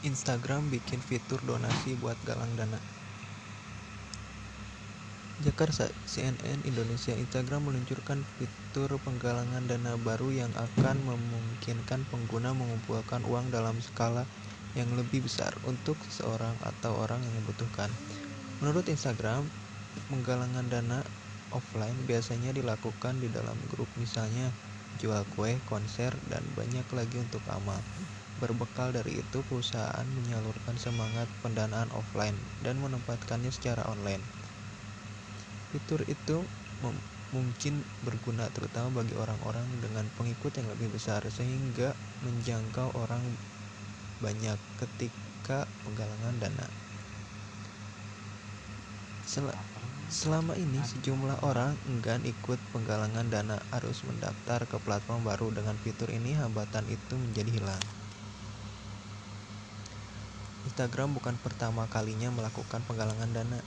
Instagram bikin fitur donasi buat galang dana. Jakarta CNN Indonesia Instagram meluncurkan fitur penggalangan dana baru yang akan memungkinkan pengguna mengumpulkan uang dalam skala yang lebih besar untuk seseorang atau orang yang membutuhkan. Menurut Instagram, penggalangan dana offline biasanya dilakukan di dalam grup misalnya jual kue, konser, dan banyak lagi untuk amal. Berbekal dari itu, perusahaan menyalurkan semangat pendanaan offline dan menempatkannya secara online. Fitur itu mungkin berguna terutama bagi orang-orang dengan pengikut yang lebih besar sehingga menjangkau orang banyak ketika penggalangan dana. Sel selama ini sejumlah orang enggan ikut penggalangan dana harus mendaftar ke platform baru dengan fitur ini hambatan itu menjadi hilang. Instagram bukan pertama kalinya melakukan penggalangan dana.